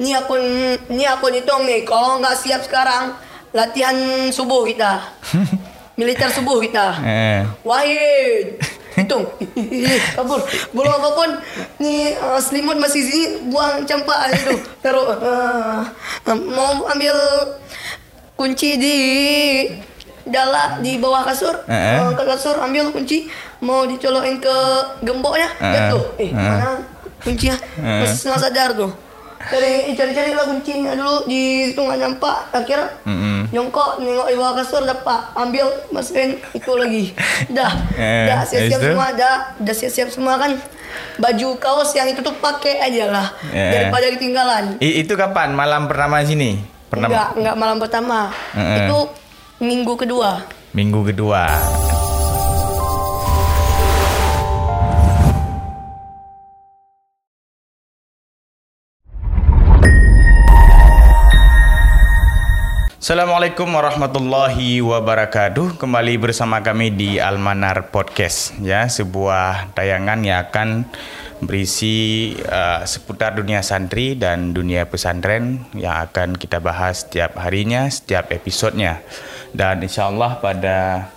Ini akun, ini akun hitung nih. Kalau nggak siap sekarang, latihan subuh kita. Militer subuh kita. Eh. Wahid. Hitung. Kabur. Belum apa pun. Ni uh, selimut masih sini. Buang campak itu. Taruh. Uh, mau ambil kunci di dalam di bawah kasur. Eh, eh. Uh, ke kasur ambil kunci. Mau dicolokin ke gemboknya. Eh, eh. Jatuh. Eh, Eh. mana kuncinya? Eh. Masih setengah sadar tuh. Cari cari-cari lah kuncinya dulu di situ nggak nampak akhirnya Mm-mm. nyongkok nengok di bawah kasur dapat ambil masukin itu lagi dah Eh, dah siap-siap itu? semua dah dah siap-siap semua kan baju kaos yang itu tuh pakai aja lah Eh. daripada ketinggalan I- itu kapan malam pertama sini? Pertama enggak enggak malam pertama Eh, eh. itu minggu kedua minggu kedua. Assalamualaikum warahmatullahi wabarakatuh. Kembali bersama kami di Almanar Podcast ya, sebuah tayangan yang akan berisi uh, seputar dunia santri dan dunia pesantren yang akan kita bahas setiap harinya, setiap episodenya. Dan insya Allah pada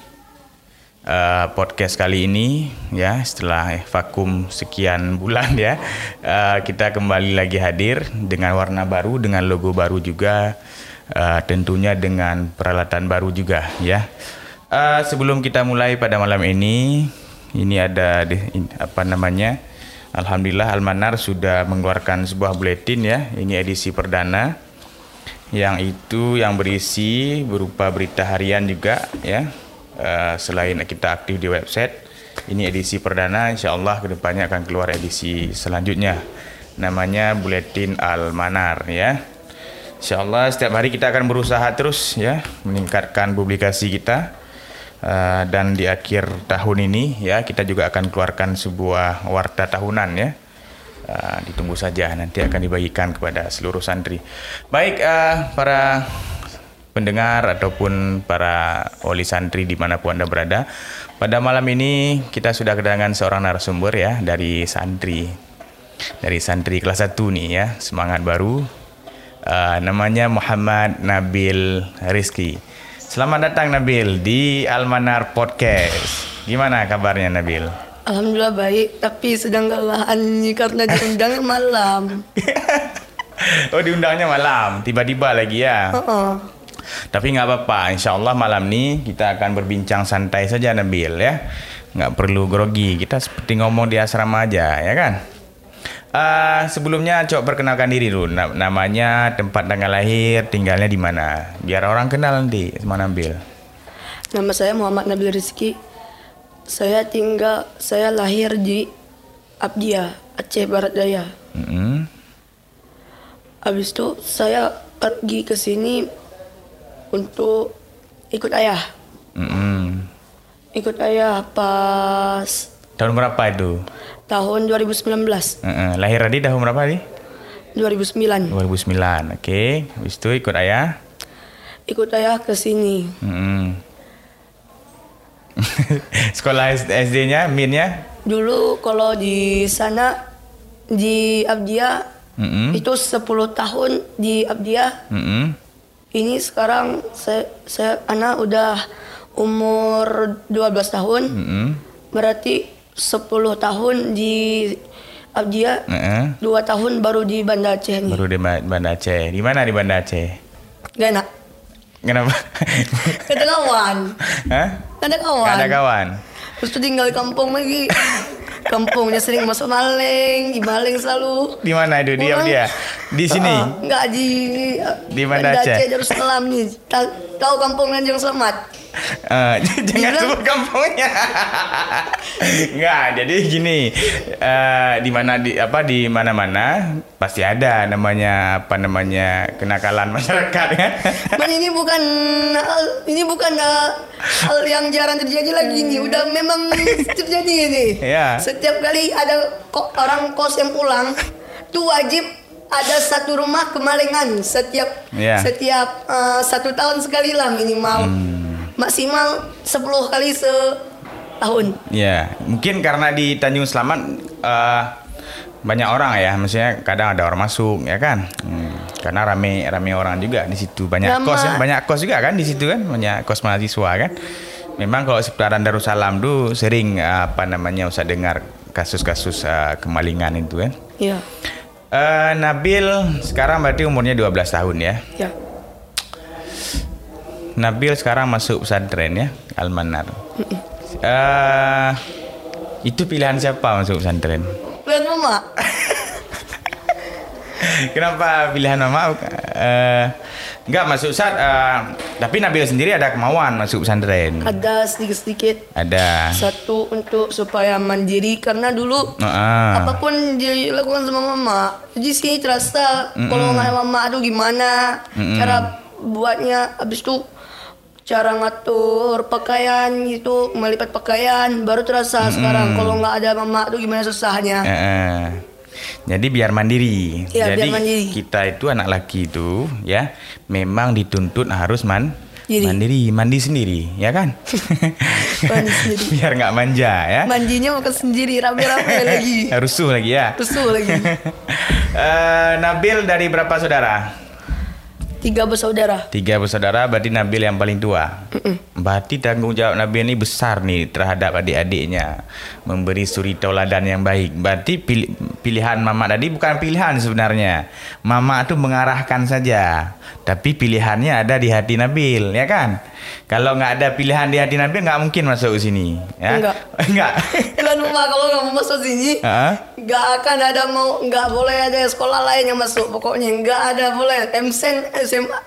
uh, podcast kali ini ya setelah vakum sekian bulan ya uh, kita kembali lagi hadir dengan warna baru dengan logo baru juga uh, tentunya dengan peralatan baru juga ya. Uh, sebelum kita mulai pada malam ini ini ada di, in- apa namanya Alhamdulillah Almanar sudah mengeluarkan sebuah buletin ya. Ini edisi perdana yang itu yang berisi berupa berita harian juga ya. Eh, selain kita aktif di website ini edisi perdana insya Allah ke depannya akan keluar edisi selanjutnya. Namanya Buletin Al-Manar ya insya Allah setiap hari kita akan berusaha terus ya meningkatkan publikasi kita Eh, dan di akhir tahun ini ya kita juga akan keluarkan sebuah warta tahunan ya Uh, ditunggu saja nanti akan dibagikan kepada seluruh santri. Baik uh, para pendengar ataupun para wali santri di mana pun anda berada, pada malam ini kita sudah kedatangan seorang narasumber ya dari santri dari santri kelas 1 nih ya semangat baru Uh, namanya Muhammad Nabil Rizki. Selamat datang Nabil di Almanar Podcast. Gimana kabarnya Nabil? Alhamdulillah baik tapi sedang kelelahan karena diundang malam oh diundangnya malam, tiba-tiba lagi ya. Heeh. Tapi nggak apa-apa, insya Allah malam ini kita akan berbincang santai saja Nabil ya. Nggak perlu grogi, kita seperti ngomong di asrama aja ya kan. Eh, sebelumnya coba perkenalkan diri dulu, Na- namanya, tempat tanggal lahir, tinggalnya di mana, biar orang kenal nanti sama Nabil. Nama saya Muhammad Nabil Rizki. Saya tinggal, saya lahir di Abdia, Aceh Barat Daya. Mm-mm. Habis itu saya pergi ke sini untuk ikut ayah. Mm-mm. Ikut ayah pas Tahun berapa itu? Tahun 2019, Eh, lahir tadi tahun berapa tadi? 2009. 2009, oke. Habis itu ikut ayah. Ikut ayah ke sini. Mm-mm. Sekolah SD-nya, Min-nya? Dulu kalau di sana di Abdia Mm-mm. itu 10 tahun di Abdia. Mm-mm. Ini sekarang saya saya anak udah umur 12 tahun. Mm-mm. Berarti 10 tahun di Abdia, Heeh. 2 tahun baru di Banda Aceh nih. Baru di Ba- Banda Aceh. Di mana di Banda Aceh? Gak enak. Kenapa? Ada kawan. Hah? Ada kawan. Gak ada kawan. Terus tinggal di kampung lagi. Kampungnya sering masuk maling, di maling selalu. Di mana itu? Di Pulang. dia? Di sini. Ah, enggak di Di Banda Aceh. Darussalam nih. Ta- Tahu kampung Nanjung Selamat? Eh, jangan sebut kampungnya. Enggak, jadi gini, eh, di mana di apa di mana-mana pasti ada namanya apa namanya kenakalan masyarakat ya. Man ini bukan hal ini bukan uh, hal yang jarang terjadi lagi nih. Udah memang terjadi ini. Iya. Setiap kali ada orang kos yang pulang, tuh wajib ada satu rumah kemalingan setiap Iya. setiap uh, satu tahun sekali lah minimal. Maksimal 10 kali setahun. Ya, mungkin karena di Tanjung Selamat eh, banyak orang ya, maksudnya kadang ada orang masuk ya kan. Hmm, karena rame rame orang juga di situ banyak Nama- kos ya, banyak kos juga kan di situ kan, banyak kos mahasiswa kan. Memang kalau seputaran Darussalam tuh sering apa namanya usah dengar kasus-kasus eh, kemalingan itu kan. Iya. Eh, Nabil sekarang berarti umurnya 12 tahun ya. Ya. Nabil sekarang masuk pesantren ya, Almanar. Eh, itu pilihan siapa masuk pesantren? Lihat mama. Kenapa pilihan mama? Eh, enggak masuk saat, eh, tapi Nabil sendiri ada kemauan masuk pesantren. Ada sedikit-sedikit. Ada. Satu untuk supaya mandiri karena dulu Ah. apa pun dilakukan sama mama. Jadi sini terasa kalau nggak mama aduh gimana cara buatnya habis itu cara ngatur pakaian gitu melipat pakaian baru terasa sekarang kalau nggak ada mama aduh gimana susahnya eh. Jadi biar mandiri. Iya, Jadi biar mandiri. kita itu anak laki itu ya memang dituntut harus man Diri. mandiri, mandi sendiri, ya kan? Mandi sendiri. biar nggak manja ya. manjinya makan sendiri rame-rame lagi Rusuh lagi ya. rusuh lagi Eh, Nabil dari berapa saudara? tiga bersaudara Tiga bersaudara berarti Nabil yang paling tua. Berarti tanggung jawab Nabil ini besar nih terhadap adik-adiknya. Memberi suri tauladan yang baik. Berarti pil- pilihan mama tadi bukan pilihan sebenarnya. Mama tuh mengarahkan saja. Tapi pilihannya ada di hati Nabil, ya kan? Kalau nggak ada pilihan di hati Nabil nggak mungkin masuk ke sini. Ya? Enggak. Enggak. dan mama kalau nggak mau masuk sini nggak akan ada mau nggak boleh ada sekolah lain yang masuk pokoknya nggak ada boleh MSen SMA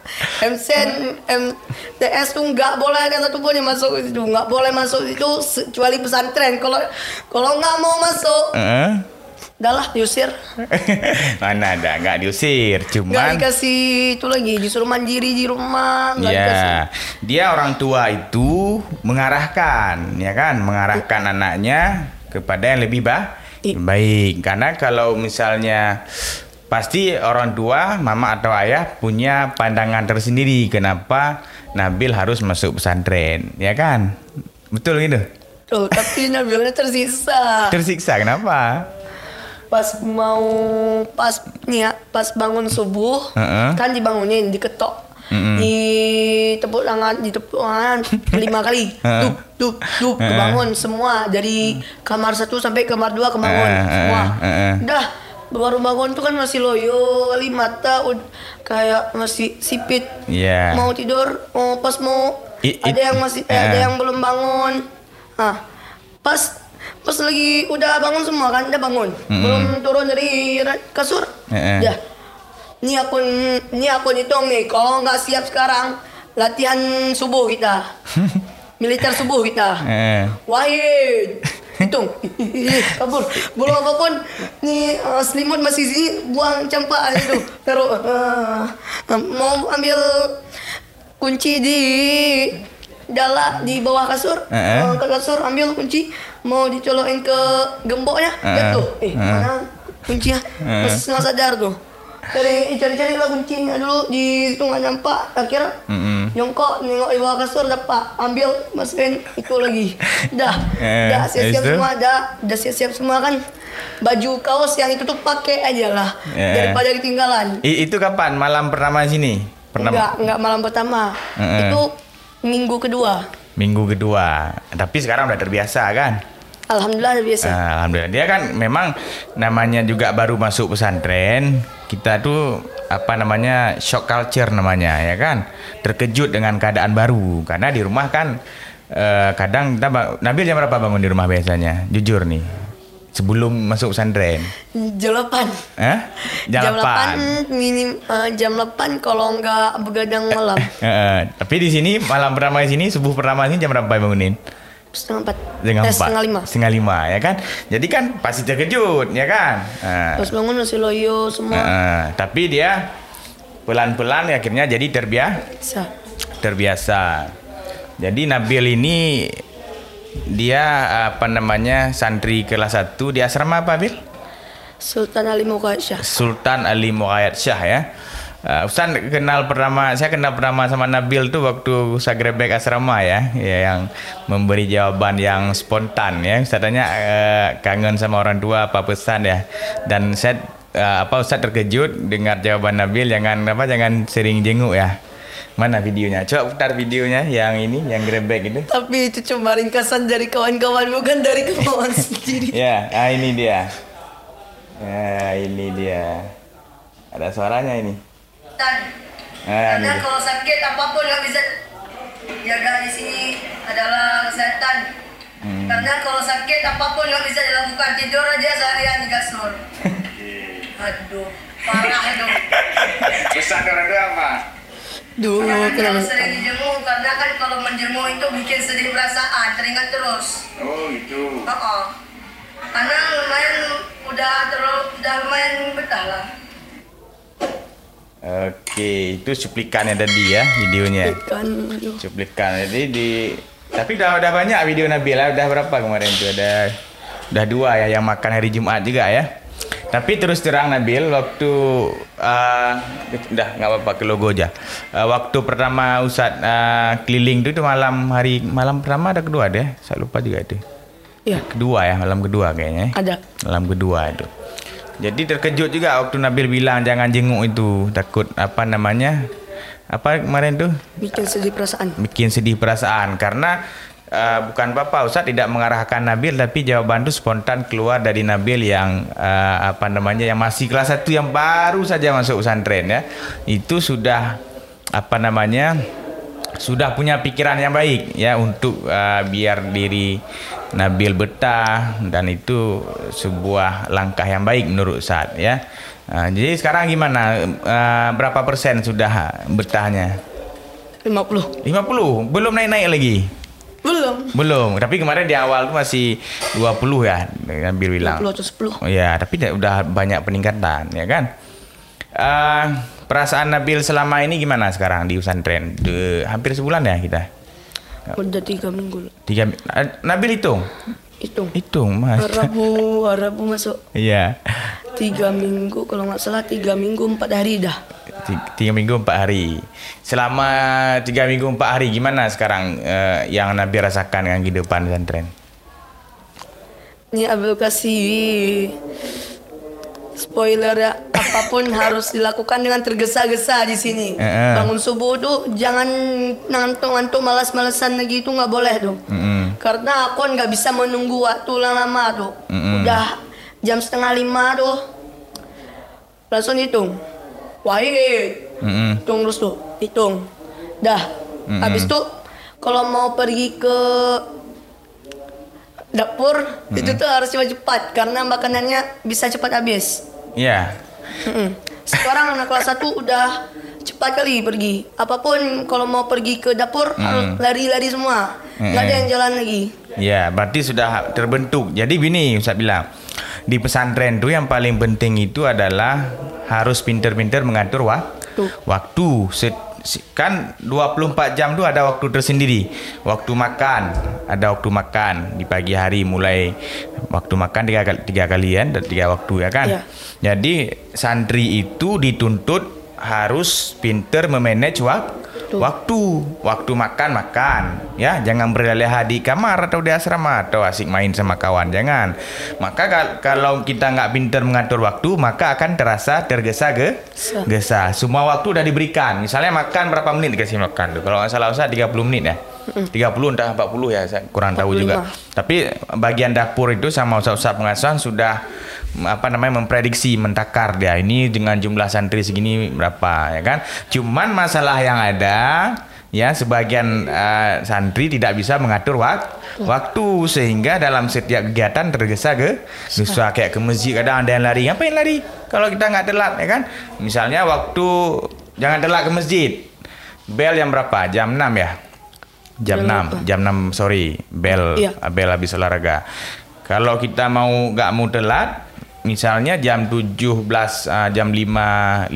MSen MTS tuh nggak boleh ada satu pun yang masuk itu nggak boleh masuk itu kecuali pesantren kalau kalau nggak mau masuk Heeh. udahlah diusir Mana ada nggak diusir, cuman dikasih itu lagi disuruh mandiri di rumah nggak dikasih Ya, dia orang tua itu mengarahkan, ya kan, mengarahkan anaknya kepada yang lebih ba- I- baik. Karena kalau misalnya pasti orang tua, mama atau ayah punya pandangan tersendiri kenapa Nabil harus masuk pesantren, ya kan? Betul gitu. Tuh, tapi Nabilnya tersiksa Tersiksa kenapa? pas mau pas nih ya, pas bangun subuh Heeh. kan dibangunin diketok Mm-mm. di tepuk tangan di tepuk tangan lima kali dup dup Heeh. kebangun semua dari kamar satu sampai kamar dua kebangun semua udah baru bangun tuh kan masih loyo kali mata kayak masih sipit Iya. mau tidur mau pas mau I- ada it- yang masih eh, ada yang belum bangun ah pas pas lagi udah bangun semua kan udah bangun. Belum turun dari kasur. Eh, eh. ya ini aku ini aku hitung nih. Kalau nggak siap sekarang latihan subuh kita. Militer subuh kita. Eh. Wahid. Hitung. Kabur. Belum apa pun nih uh, selimut masih sini buang campak itu taruh uh, mau ambil kunci di dalam di bawah kasur Eh, eh. uh, ke kasur ambil kunci mau dicolokin ke gemboknya Eh, jatuh eh eh. mana kuncinya Eh. masih nggak sadar tuh cari cari-cari lah kuncinya dulu di situ nggak nyampak akhirnya Mm-mm. nyongkok nengok di bawah kasur dapat ambil masukin itu lagi dah Eh, dah siap-siap semua dah udah siap-siap semua kan baju kaos yang itu tuh pakai aja lah Eh. daripada ketinggalan I- itu kapan? Malam pertama sini? Pertama. enggak enggak malam pertama Eh, eh. itu minggu kedua Minggu kedua. Tapi sekarang udah terbiasa kan? alhamdulillah udah biasa Ah, Alhamdulillah. Dia kan memang namanya juga baru masuk pesantren. Kita tuh apa namanya shock culture namanya ya kan. Terkejut dengan keadaan baru karena di rumah kan eh, kadang kita Nabil jam berapa bangun di rumah biasanya? Jujur nih. Sebelum masuk pesantren. jam 8 Eh? Jam, 8. 8 minim eh, jam 8 kalau enggak begadang malam Eh, tapi di sini malam pertama di sini subuh pertama ini jam berapa bangunin? setengah 4 Setengah eh, empat. setengah 5 Setengah lima ya kan? Jadi kan pasti terkejut ya kan? Eh, pas bangun masih loyo semua eh, tapi dia pelan-pelan akhirnya jadi terbiasa. Terbiasa. Jadi Nabil ini dia apa namanya santri kelas 1 di asrama apa Bil? Sultan Ali Mughayat Syah Sultan Ali Muayyad Syah ya. Uh, Ustaz kenal pertama, saya kenal pertama sama Nabil tuh waktu Ustaz Grebek asrama ya, ya yang memberi jawaban yang spontan ya. Ustaz tanya uh, kangen sama orang tua apa pesan ya. Dan saya uh, apa Ustaz terkejut dengar jawaban Nabil jangan apa jangan sering jenguk ya. Mana videonya? Coba putar videonya yang ini, yang Grebek itu. Tapi itu cuma ringkasan dari kawan-kawan bukan dari kemauan sendiri. Ya, ah ini dia. Ya, ini dia. Ada suaranya ini. Dan Ah, karena ini. kalau sakit apa pun yang bisa jaga di sini adalah kesehatan. Hmm. Karena kalau sakit apa pun yang bisa dilakukan tidur aja seharian di kasur. Aduh, parah dong. Pesan orang tua apa? Duh, kalau sering dijemur karena kan kalau menjemur itu bikin sedih perasaan, teringat terus. Oh, gitu. Oh, Karena lumayan udah terlalu udah lumayan betah lah. Oke, itu cuplikannya tadi ya videonya. Kan, aduh. Cuplikan. Jadi di tapi udah udah banyak video Nabila, udah berapa kemarin tuh? Ada udah dua ya yang makan hari Jumat juga ya. Tapi terus terang Nabil waktu uh, udah nggak apa-apa ke logo aja. Uh, waktu pertama Ustadz uh, keliling itu, itu malam hari malam pertama ada kedua deh. Saya lupa juga itu. Ya, Kedua ya, malam kedua kayaknya. ya. ada. Malam kedua itu. Jadi terkejut juga waktu Nabil bilang jangan jenguk itu, takut apa namanya? Apa kemarin tuh? Bikin sedih perasaan. bikin sedih perasaan karena uh, bukan apa Ustaz tidak mengarahkan Nabil tapi jawaban itu spontan keluar dari Nabil yang uh, apa namanya yang masih kelas 1 yang baru saja masuk pesantren ya. Itu sudah apa namanya? sudah punya pikiran yang baik ya untuk uh, biar diri Nabil betah dan itu sebuah langkah yang baik menurut Ustaz ya. Uh, jadi sekarang gimana? Uh, berapa persen sudah betahnya? 50. 50 belum naik-naik lagi Belum. belum tapi kemarin di awal tuh masih 20 ya Nabil bilang 20 atau 10. oh ya tapi dah- udah banyak peningkatan ya kan Eh, perasaan Nabil selama ini gimana sekarang di pesantren De, hampir sebulan ya kita Udah 3 minggu. tiga eh, Nabil hitung Hitung. hitung mas. Rabu, Rabu masuk. Iya. Tiga minggu kalau nggak salah tiga minggu empat hari dah. Ti- tiga minggu empat hari. Selama tiga minggu empat hari gimana sekarang eh, yang Nabil rasakan dengan kehidupan pesantren? Ini Abel kasih spoiler ya. Apa pun harus dilakukan dengan tergesa-gesa di sini. Eh, eh. bangun subuh tuh jangan ngantuk-ngantuk malas-malasan lagi. Itu nggak boleh tuh Mm-mm. karena aku nggak bisa menunggu waktu lama tuh Mm-mm. udah jam setengah lima tuh langsung hitung. Wahid Mm-mm. hitung terus tuh hitung. Dah. Mm-mm. habis tuh kalau mau pergi ke dapur itu tuh harus cepat-cepat karena makanannya bisa cepat habis. Iya. Mm-mm. sekarang anak kelas 1 udah cepat kali pergi. Apa pun kalau mau pergi ke dapur harus lari-lari semua. Nggak ada yang jalan lagi. Ya, berarti sudah terbentuk. Jadi gini Ustaz bilang, di pesantren tuh yang paling penting itu adalah harus pinter-pinter mengatur waktu. Waktu. Se- kan 24 jam tuh ada waktu tersendiri. Waktu makan, ada waktu makan di pagi hari mulai waktu makan tiga kali, tiga kalian dan tiga waktu ya kan. Iya. Jadi santri itu dituntut harus pinter memanage waktu waktu. Waktu makan makan. Ya jangan berleha di kamar atau di asrama atau asik main sama kawan jangan. Maka kal- kalau kita nggak pintar mengatur waktu maka akan terasa tergesa ge Sa. gesa. Semua waktu udah diberikan. Misalnya makan berapa menit dikasih makan tuh? Kalau nggak salah usah 30 menit ya? 30 entah 40 ya saya kurang tahu juga. 45. tapi bagian dapur itu sama ustaz-ustaz pengasuhan sudah apa namanya memprediksi mentakar dia. Ini dengan jumlah santri segini berapa ya kan. Cuman masalah yang ada ya sebagian eh, santri tidak bisa mengatur wak- waktu. Sehingga dalam setiap kegiatan tergesa ke gesa kayak ke masjid kadang ada yang lari. Ngapain lari? Kalau kita nggak telat ya kan? Misalnya waktu jangan telat ke masjid. Bel yang berapa? Jam 6 ya? Jam Jam 6 jam 6 sorry. Bel Iya. bel habis olahraga. Kalau kita mau nggak mau telat misalnya jam 17 ah, jam 5.50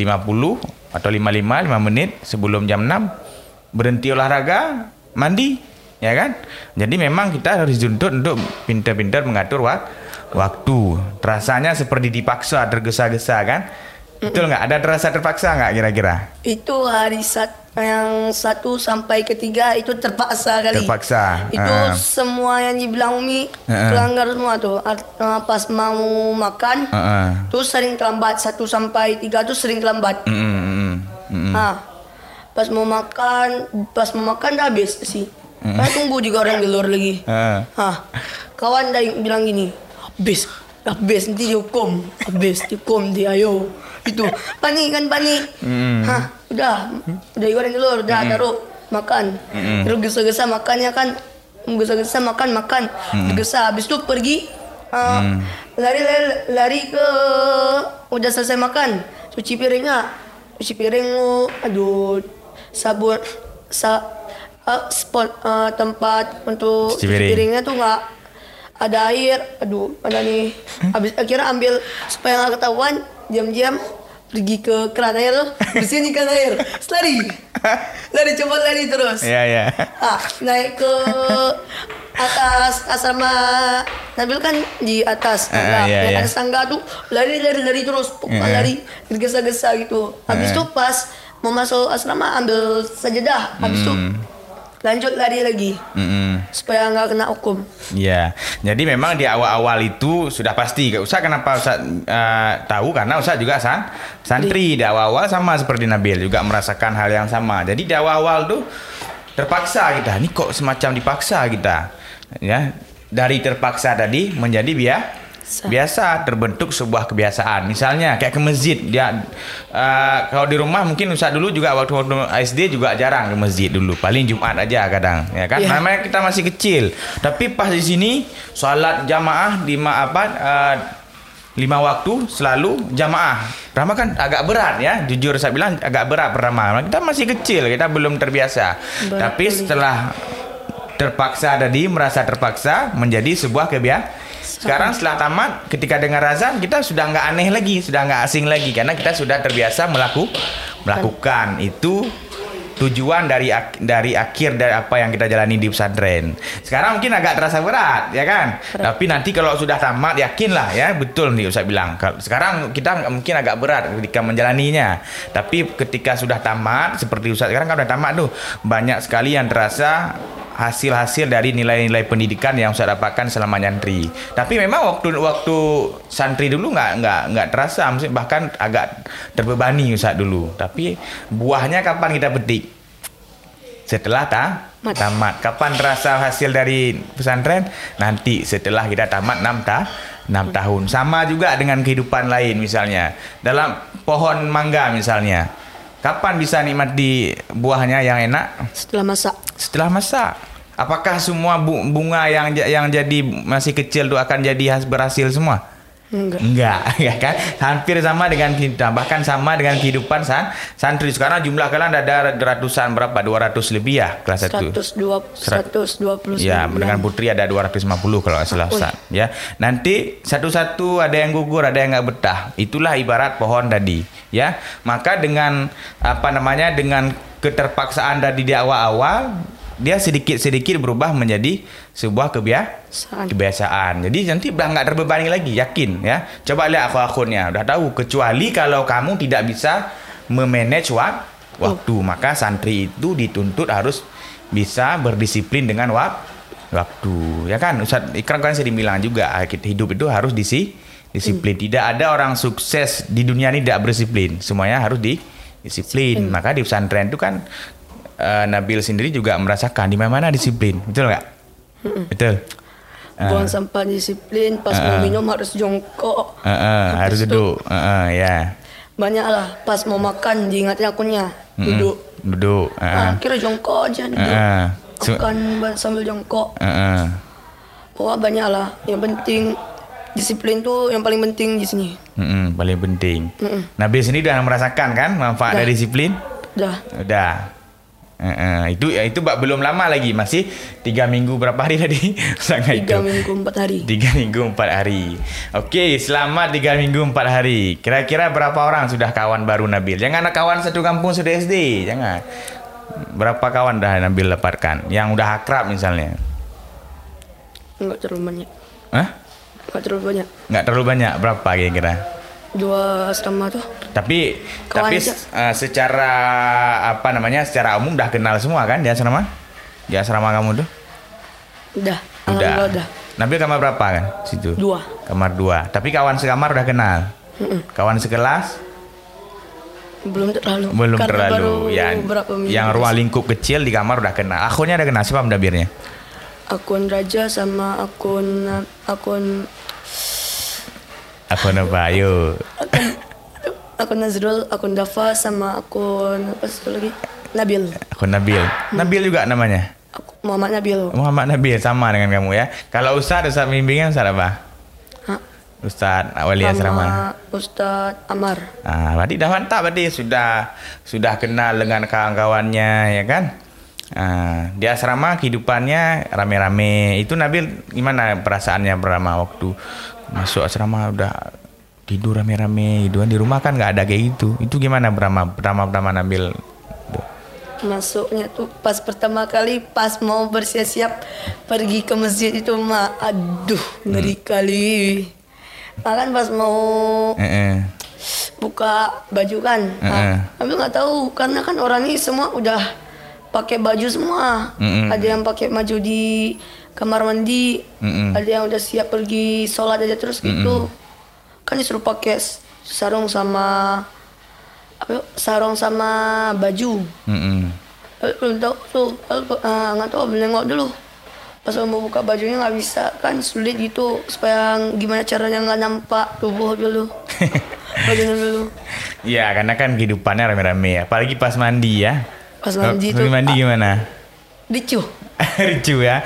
atau 55 5 menit sebelum jam 6 berhenti olahraga mandi ya kan jadi memang kita harus dituntut untuk pintar-pintar mengatur wak- waktu rasanya seperti dipaksa tergesa-gesa kan Betul nggak? Ada terasa terpaksa nggak kira-kira? Itu hari sat yang satu sampai ketiga itu terpaksa kali. Terpaksa. Itu Ah. semua yang dibilang Umi pelanggar semua tuh. Pas mau makan, Heeh. tuh sering terlambat satu sampai tiga tuh sering terlambat. Mm, mm, mm, mm. Ah, pas mau makan, pas mau makan dah habis sih. Kan tunggu juga orang di luar lagi. Heeh. Ah, kawan dah bilang gini, habis, habis nanti dihukum, habis dihukum dia ayo. Itu panik kan panik. Mm. Hah, udah, udah goreng telur, udah taruh makan. Terus gesa-gesa makannya kan, gesa-gesa makan makan, gesa habis itu pergi. ah, lari, lari lari ke udah selesai makan cuci piringnya cuci piring aduh sabun sa ah, spot ah, tempat untuk Cuci cuci, piring. piringnya tuh nggak ada air aduh mana nih. Habis akhirnya ambil supaya nggak ketahuan diam-diam pergi ke keran air tuh. Bersihin ikan air. Lari. Lari coba lari terus. Iya, iya. ah, naik ke atas asrama. Nabil kan di atas Ah, tangga. iya, Naik iya. atas tangga tuh lari lari lari terus. Pokoknya Eh. lari tergesa-gesa gitu. Habis itu pas mau masuk asrama ambil sajadah. Habis itu Hmm. Lanjut lari lagi Mm-mm. supaya nggak kena hukum Iya, jadi memang di awal-awal itu sudah pasti. Ustaz kenapa Ustaz eh, tahu karena Ustaz juga san santri di awal-awal sama seperti Nabil juga merasakan hal yang sama. Jadi di awal-awal tuh terpaksa kita. Ini kok semacam dipaksa kita. Ya, dari terpaksa tadi menjadi biar Sa- biasa terbentuk sebuah kebiasaan. Misalnya kayak ke masjid dia eh, kalau di rumah mungkin Ustaz dulu juga waktu waktu SD juga jarang ke masjid dulu. Paling Jumat aja kadang, ya kan? Iya. Namanya kita masih kecil. Tapi pas di sini salat jamaah di ma apa eh, lima waktu selalu jamaah. Pertama kan agak berat ya, jujur saya bilang agak berat pertama. Kita masih kecil, kita belum terbiasa. Betul. Tapi setelah terpaksa tadi merasa terpaksa menjadi sebuah kebiasaan. Sekarang setelah tamat, ketika dengar azan kita sudah nggak aneh lagi, sudah nggak asing lagi. Karena kita sudah terbiasa melaku, melakukan. Itu tujuan dari ak- dari akhir dari apa yang kita jalani di pesantren. Sekarang mungkin agak terasa berat, ya kan? Tapi nanti kalau sudah tamat, yakinlah ya, betul nih Ustaz bilang. Sekarang kita mungkin agak berat ketika menjalaninya. Tapi ketika sudah tamat, seperti Ustaz sekarang kan sudah tamat tuh, banyak sekali yang terasa hasil-hasil dari nilai-nilai pendidikan yang Ustaz dapatkan selama nyantri. Tapi memang waktu waktu santri dulu nggak nggak nggak terasa, bahkan agak terbebani Ustaz dulu. Tapi buahnya kapan kita petik? Setelah ta Mat. tamat. Kapan terasa hasil dari pesantren? Nanti setelah kita tamat 6 ta 6 tahun. Sama juga dengan kehidupan lain misalnya. Dalam pohon mangga misalnya. Kapan bisa nikmati buahnya yang enak? setelah masak Setelah masak. Apakah semua bu- bunga yang yang jadi masih kecil itu akan jadi has- berhasil semua? Enggak Enggak, ya kan? Hampir sama dengan kita, bahkan sama dengan kehidupan san santri. Sekarang jumlah kalian ada ratusan berapa? 200 lebih ya kelas 1. 120 120 Ya, dengan putri ada 250 kalau nggak salah. Ustaz. Ya, nanti satu-satu ada yang gugur, ada yang nggak betah. Itulah ibarat pohon tadi. Ya, maka dengan apa namanya dengan keterpaksaan tadi di awal-awal, dia sedikit-sedikit berubah menjadi sebuah kebiasaan. Kebiasaan. Jadi nanti udah nggak terbebani lagi, yakin ya. Coba lihat akun-akunnya, udah tahu. Kecuali kalau kamu tidak bisa memanage wak- waktu, maka santri itu dituntut harus bisa berdisiplin dengan wak waktu. Ya kan, Ustaz Ikram kan sering bilang juga, ah, hidup itu harus disi disiplin. Tidak ada orang sukses di dunia ini tidak berdisiplin. Semuanya harus di disiplin. Maka di pesantren itu kan eh, Nabil sendiri juga merasakan di mana-mana disiplin. Betul nggak? Betul. buang sampah disiplin pas mau minum harus jongkok eh, harus duduk. Eh, ya. banyak lah pas mau makan diingatnya akunnya duduk Duduk. Eh, eh. ah, kira jongkok aja duduk eh. Su- makan sambil jongkok pokoknya banyak lah yang penting disiplin tuh yang paling penting di sini Mm-mm, paling penting. Mm-mm. Nabil sendiri udah merasakan kan manfaat dari disiplin? dah Udah. Eh, itu ya itu bak- belum lama lagi. Masih tiga minggu berapa hari tadi? Sangat tiga itu minggu empat hari. Tiga minggu empat hari. Oke selama tiga minggu empat hari. Kira-kira berapa orang sudah kawan baru Nabil? Jangan kawan satu kampung sudah SD jangan. Berapa kawan dah Nabil dapatkan yang udah akrab misalnya? Nggak terlalu banyak. Hah? nggak terlalu banyak. Nggak terlalu banyak. Berapa kira-kira dua asrama tuh. Tapi Kawan tapi aja. eh, secara apa namanya? Secara umum udah kenal semua kan di asrama? Di asrama kamu tuh? Udah. Udah. Udah. Nabil kamar berapa kan? Situ. Dua. Kamar dua. Tapi kawan sekamar udah kenal. Kawan sekelas Belum terlalu. belum Karena terlalu. Ya, minggu. yang ruang lingkup kecil di kamar udah kenal. Akunnya udah kenal siapa mendabirnya? akun Raja sama akun akun Akun apa? Ayo. akun akun Nazrul, akun Dafa sama akun apa satu lagi? Nabil. Akun Nabil. Nabil juga namanya. Aku, Muhammad Nabil. Muhammad Nabil sama dengan kamu ya. Kalau Ustadz, Ustadz bimbingnya Ustadz apa? Hah? Ustadz Wali Asrama. Sama Ustadz Amar. Ah, berarti dah mantap berarti sudah sudah kenal dengan kawan-kawannya ya kan? Ah, di asrama kehidupannya rame-rame. Itu Nabil gimana perasaannya pertama waktu masuk asrama udah tidur rame-rame gitu kan di rumah kan nggak ada kayak gitu. Itu gimana pertama pertama pertama Nabil? Masuknya tuh pas pertama kali pas mau bersiap-siap pergi ke masjid itu mah aduh ngeri kali. Nah, kan pas mau Eh, eh. buka baju kan. Nah, Ambil nggak tahu karena kan orang ini semua udah pakai baju semua. Mm-mm. Ada yang pakai baju di kamar mandi, Mm-mm. ada yang udah siap pergi sholat aja terus gitu. Kan disuruh pakai sarung sama apa sarung sama baju. Mm-mm. Eh, Belum tahu tuh, eh, nggak tahu belum nengok dulu. Pas mau buka bajunya nggak bisa kan sulit gitu supaya gimana caranya nggak nampak tubuh dulu. Bajunya dulu. Iya, karena kan kehidupannya rame-rame ya. Apalagi pas mandi ya. Pas mandi tuh, mandi ah. gimana? Dicu. Ricu ya.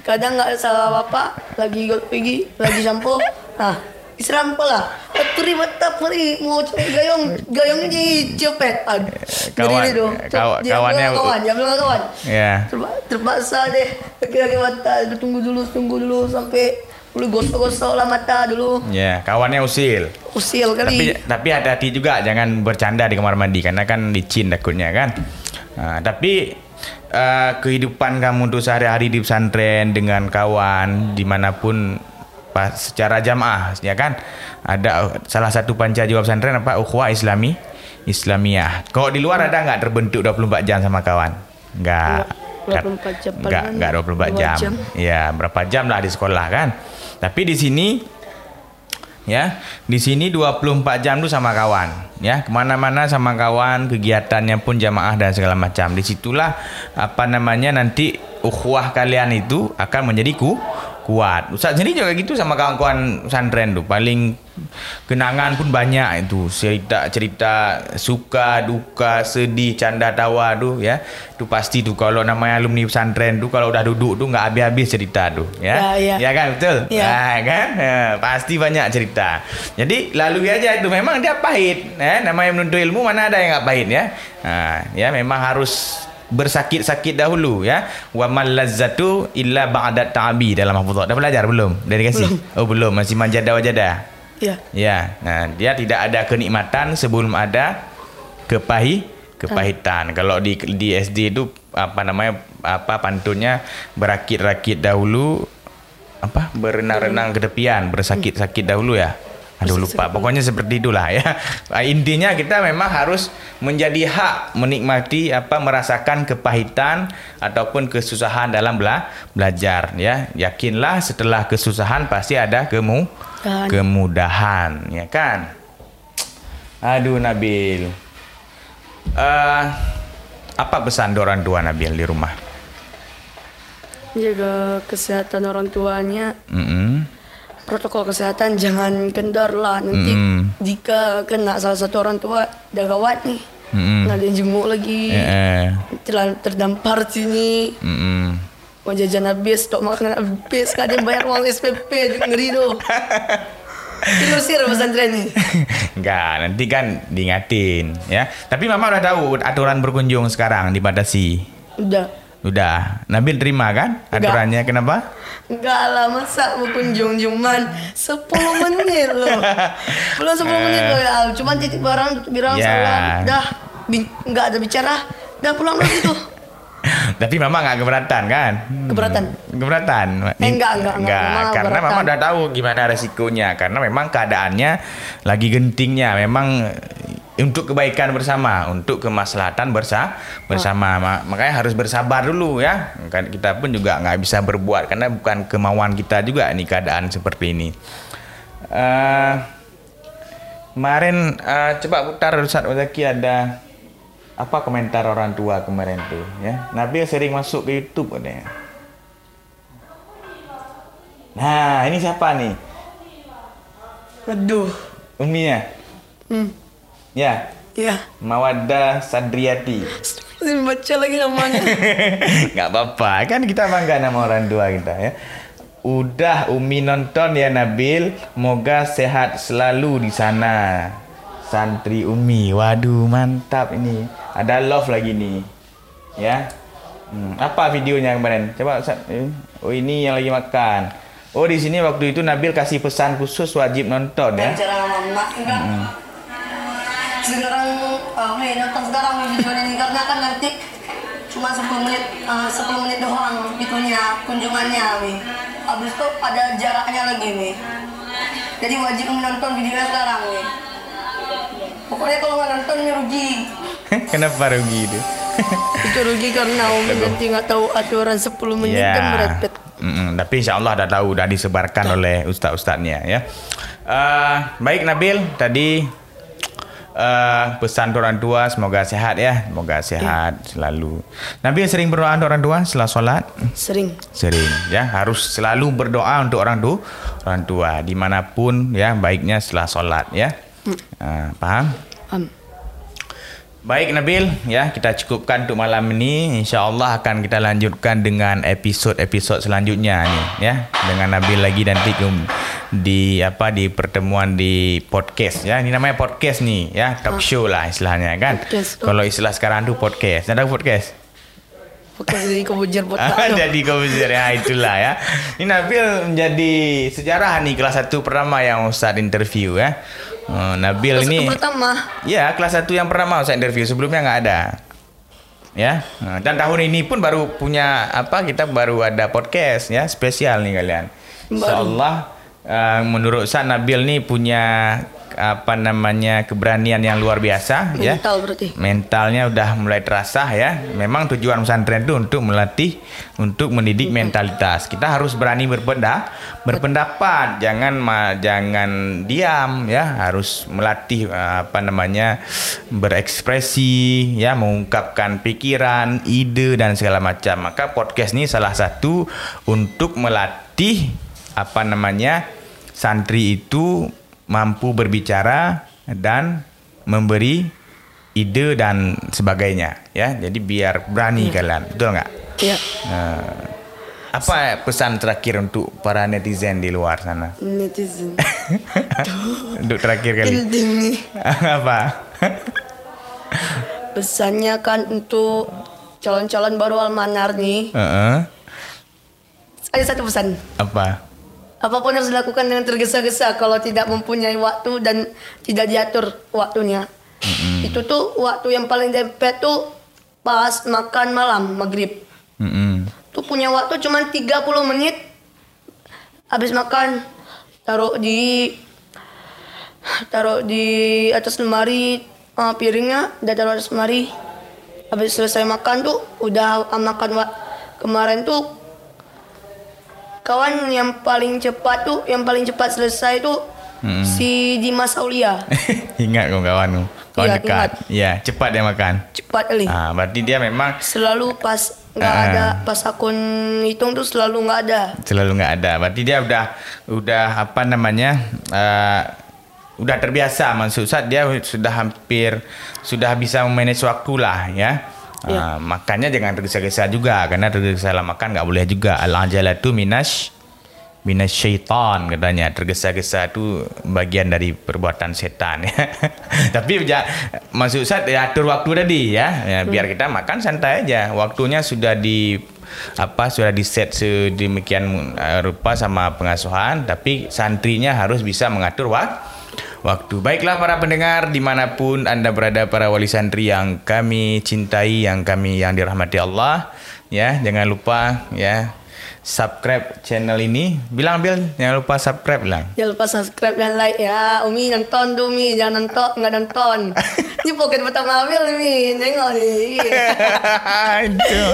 Kadang nggak salah apa lagi pergi lagi sampo. Nah, isrampo lah. Turi mata puri mau cari gayung gayungnya di cepet. Kawan- tuh. kawan- kawannya- kawan, bilang kawan. ya. Terpa- terpaksa deh lagi-lagi mata tunggu dulu tunggu dulu sampai boleh gosok-gosok lah mata dulu Ya, kawannya usil. usil Tapi kali tapi hati-hati juga jangan bercanda di kamar mandi karena kan licin takutnya kan. Nah, tapi eh, kehidupan kamu tuh sehari-hari di pesantren dengan kawan di mana pun pas secara jamaah ya kan ada salah satu panca jawab pesantren apa ukhuwah islami Islamiyah. Kalau di luar ada nggak terbentuk 24 jam sama kawan? Nggak. Nggak, 24 jam, Nggak, nggak 24 dua jam. jam. Ya, berapa jam lah di sekolah kan. Tapi di sini ya di sini 24 jam tuh sama kawan. Ya ke mana-mana sama kawan kegiatannya pun jamaah dan segala macam. Di situlah apa namanya nanti ukhuwah kalian itu akan menjadi ku kuat. Ustaz sendiri juga gitu sama kawan-kawan pesantren tuh. Paling kenangan pun banyak itu. Cerita cerita suka duka sedih canda tawa tuh ya. Tuh pasti tuh kalau namanya alumni pesantren tuh kalau udah duduk tuh nggak habis-habis cerita tuh ya. Ya, ya. ya kan betul? Ya. Kan? Eh, pasti banyak cerita. Jadi lalui aja itu. Memang dia pahit eh namanya menuntut ilmu mana ada yang nggak pahit ya. Nah, ya memang harus bersakit-sakit dahulu ya. Wa mal lazzatu illa ba'da ta'abi dalam hafizah. Dah belajar belum? Dari kasih oh belum. Masih manjada wajada ya ya nah dia tidak ada kenikmatan sebelum ada kepahi kepahitan. Kalau di di SD itu apa namanya apa pantunnya berakit-rakit dahulu apa berenang-renang ke tepian bersakit-sakit dahulu ya. Aduh lupa. Pokoknya seperti itulah ya. Intinya kita memang harus menjadi hak menikmati apa merasakan kepahitan ataupun kesusahan dalam bela belajar ya. Yakinlah setelah kesusahan pasti ada kemu Dan- kemudahan ya kan? Aduh Nabil. Eh, apa pesan orang tua Nabil di rumah? Jaga kesehatan orang tuanya. Mm-mm. protokol kesehatan jangan kendor lah. Nanti Mm. jika kena salah satu orang tua udah gawat nih. Ada yang jenguk lagi. Eh, eh. Terdampar sini. Mm-mm. Mau jajan habis stok makan habis yang bayar uang SPP ngeri tuh Diusir pesantren nih Enggak, nanti kan diingatin ya. Tapi mama udah tahu aturan berkunjung sekarang dibatasi. udah Udah. Nabil terima kan Enggak. aturannya kenapa? Enggak lah masa berkunjung cuman 10 menit loh Belum 10 menit loh ya Cuman titik barang tutup bilang Ya. salam Dah Enggak ada bicara Dah pulang lagi tuh Tapi mama nggak keberatan kan? Keberatan? Keberatan. Eh, enggak, enggak, enggak. Mama Karena keberatan. mama udah tahu gimana resikonya. Karena memang keadaannya lagi gentingnya. Memang eh, untuk kebaikan bersama, untuk kemaslahatan bersa bersama. Ma- Makanya harus bersabar dulu ya. Kan kita pun juga nggak bisa berbuat karena bukan kemauan kita juga nih keadaan seperti ini. Eh, kemarin eh, coba putar Ustaz Zaki ada apa komentar orang tua kemarin tuh ya? Nabil sering masuk ke YouTube katanya. Nah ini siapa nih Aduh. Uminya Hmm. ya? Ya. Mawaddah Sadriati baca lagi namanya. nggak apa-apa. Kan kita bangga nama orang tua kita ya. Udah Umi nonton ya Nabil. Moga sehat selalu di sana. Santri Umi. Waduh mantap ini ada love lagi nih ya hmm, apa videonya kemarin coba. Eh, oh ini yang lagi makan oh di sini waktu itu Nabil kasih pesan khusus wajib nonton ya enggak. Sekarang uh, nih nonton sekarang video ini karena kan nanti cuma 10 menit uh, 10 menit doang itunya kunjungannya nih. Habis itu ada jaraknya lagi nih. Jadi wajib menonton videonya sekarang nih. Pokoknya kalau nggak nonton rugi. kenapa rugi itu Itu rugi karena Umi nanti nggak tahu aturan 10 menit Ya. kan merepet. Mm-mm, tapi insya Allah dah tahu, dah disebarkan oleh ustaz-ustaznya ya. Eh, baik Nabil, tadi eh, pesan orang tua semoga sehat ya, semoga sehat selalu. Nabil sering berdoa untuk orang tua setelah solat? Sering. Sering ya, harus selalu berdoa untuk orang tua, orang tua di mana pun ya, baiknya setelah solat ya. Eh, paham? Um, Baik Nabil, ya kita cukupkan untuk malam ini. Insya Allah akan kita lanjutkan dengan episod-episod selanjutnya nih, ya dengan Nabil lagi nanti di apa di pertemuan di podcast ya. Ini namanya podcast nih, ya talk show lah istilahnya kan. Podcast, oh. Kalau istilah sekarang tuh podcast. Ada podcast? Bukan jadi botak. Ah, jadi komputer ya itulah ya. Ini Nabil menjadi sejarah nih kelas 1 pertama yang Ustaz interview ya. Oh, Nabil Terus ini pertama. Ya, kelas 1 yang pertama saya interview sebelumnya nggak ada. Ya, nah, dan tahun ini pun baru punya apa? Kita baru ada podcast ya spesial nih kalian. Insya Allah uh, menurut saya Nabil nih punya apa namanya keberanian yang luar biasa ya. Mental berarti. Mentalnya udah mulai terasa ya. Memang tujuan pesantren itu untuk melatih, untuk mendidik mentalitas. Kita harus berani berpendapat, berpendapat. Jangan ma, jangan diam ya. Harus melatih eh, apa namanya berekspresi ya, mengungkapkan pikiran, ide dan segala macam. Maka podcast ini salah satu untuk melatih apa namanya santri itu mampu berbicara dan memberi ide dan sebagainya ya jadi biar berani kalian betul nggak Iya. Nah, apa pesan terakhir untuk para netizen di luar sana Netizen. untuk terakhir kali apa Pesannya kan untuk calon-calon baru almanar nih. Heeh. Ada satu pesan. apa Apa pun harus dilakukan dengan tergesa-gesa kalau tidak mempunyai waktu dan tidak diatur waktunya. Itu tuh waktu yang paling dempet tuh pas makan malam maghrib. Mm-mm. Tuh punya waktu cuma 30 menit. Habis makan taruh di taruh di atas lemari uh, piringnya udah taruh atas lemari. Habis selesai makan tuh udah makan wa- kemarin tuh kawan yang paling cepat tuh yang paling cepat selesai tuh si Dimas Aulia. Ingat kau kawan kau kawan Iya, dekat. ya cepat dia makan. Cepat kali. Ah berarti dia memang selalu pas nggak Ah. ada pas akun hitung tuh selalu nggak ada. Selalu nggak ada. Berarti dia udah udah apa namanya uh, udah terbiasa maksud saya dia sudah hampir sudah bisa memanage waktu lah ya. Ya. Uh, makanya jangan tergesa-gesa juga karena tergesa-gesa makan nggak boleh juga. Al ajalatu minas minas syaitan katanya tergesa-gesa itu bagian dari perbuatan setan ya. Tapi ya, maksud saya ya, atur waktu tadi ya, ya biar kita makan santai aja. Waktunya sudah di apa sudah di set sedemikian uh, rupa sama pengasuhan tapi santrinya harus bisa mengatur wak- waktu. Baiklah para pendengar di mana pun anda berada para wali santri yang kami cintai, yang kami yang dirahmati Allah, ya jangan lupa ya subscribe channel ini. Bilang Bil, jangan lupa subscribe bilang. Jangan lupa subscribe dan like ya. Umi nonton tuh Umi, jangan nonton, nggak nonton. Ini pocket pertama Abil Umi, tengok nih. itu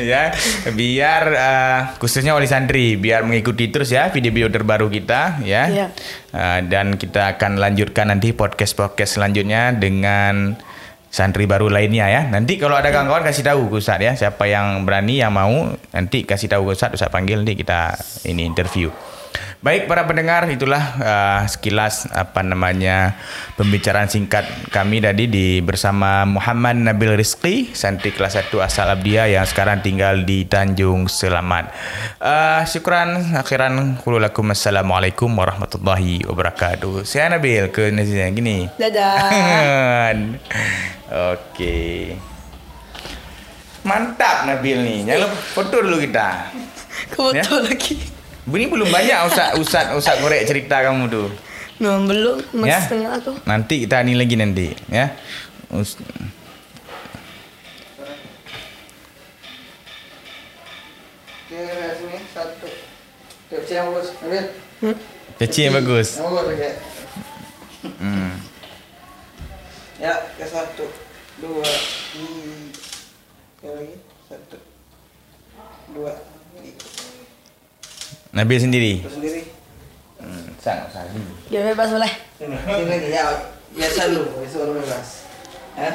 ya biar uh, khususnya wali santri biar mengikuti terus ya video-video terbaru kita ya Iya. Uh, dan kita akan lanjutkan nanti podcast podcast selanjutnya dengan santri baru lainnya ya. Nanti kalau ada kawan-kawan kasih tahu ke Ustadz ya. Siapa yang berani yang mau nanti kasih tahu ke Ustadz Ustadz panggil nanti kita ini interview Baik para pendengar, itulah uh, sekilas apa namanya pembicaraan singkat kami tadi di bersama Muhammad Nabil Rizki, santri kelas 1 asal Abdia yang sekarang tinggal di Tanjung Selamat. Uh, syukran akhiran kululakum assalamualaikum warahmatullahi wabarakatuh. Saya Nabil ke Nazia gini. Dadah. Oke. Mantap Nabil nih. Jangan foto dulu kita. Kebetul lagi. Ini belum banyak Ustaz Ustaz Ustaz korek cerita kamu tuh. Nah, belum masih Ya. setengah tuh. Nanti kita ini lagi nanti ya. Us- Oke, sini satu. Kecil yang bagus, ambil. Kecil yang bagus. Yang bagus lagi. Hmm. Ya, ke satu, dua, hmm. Lagi satu, dua. Nabil sendiri. Hmm, sangat saja. Ya bebas boleh. Sini, lagi ya. Biasa dulu bebas. Ya.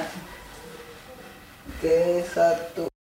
Oke, satu.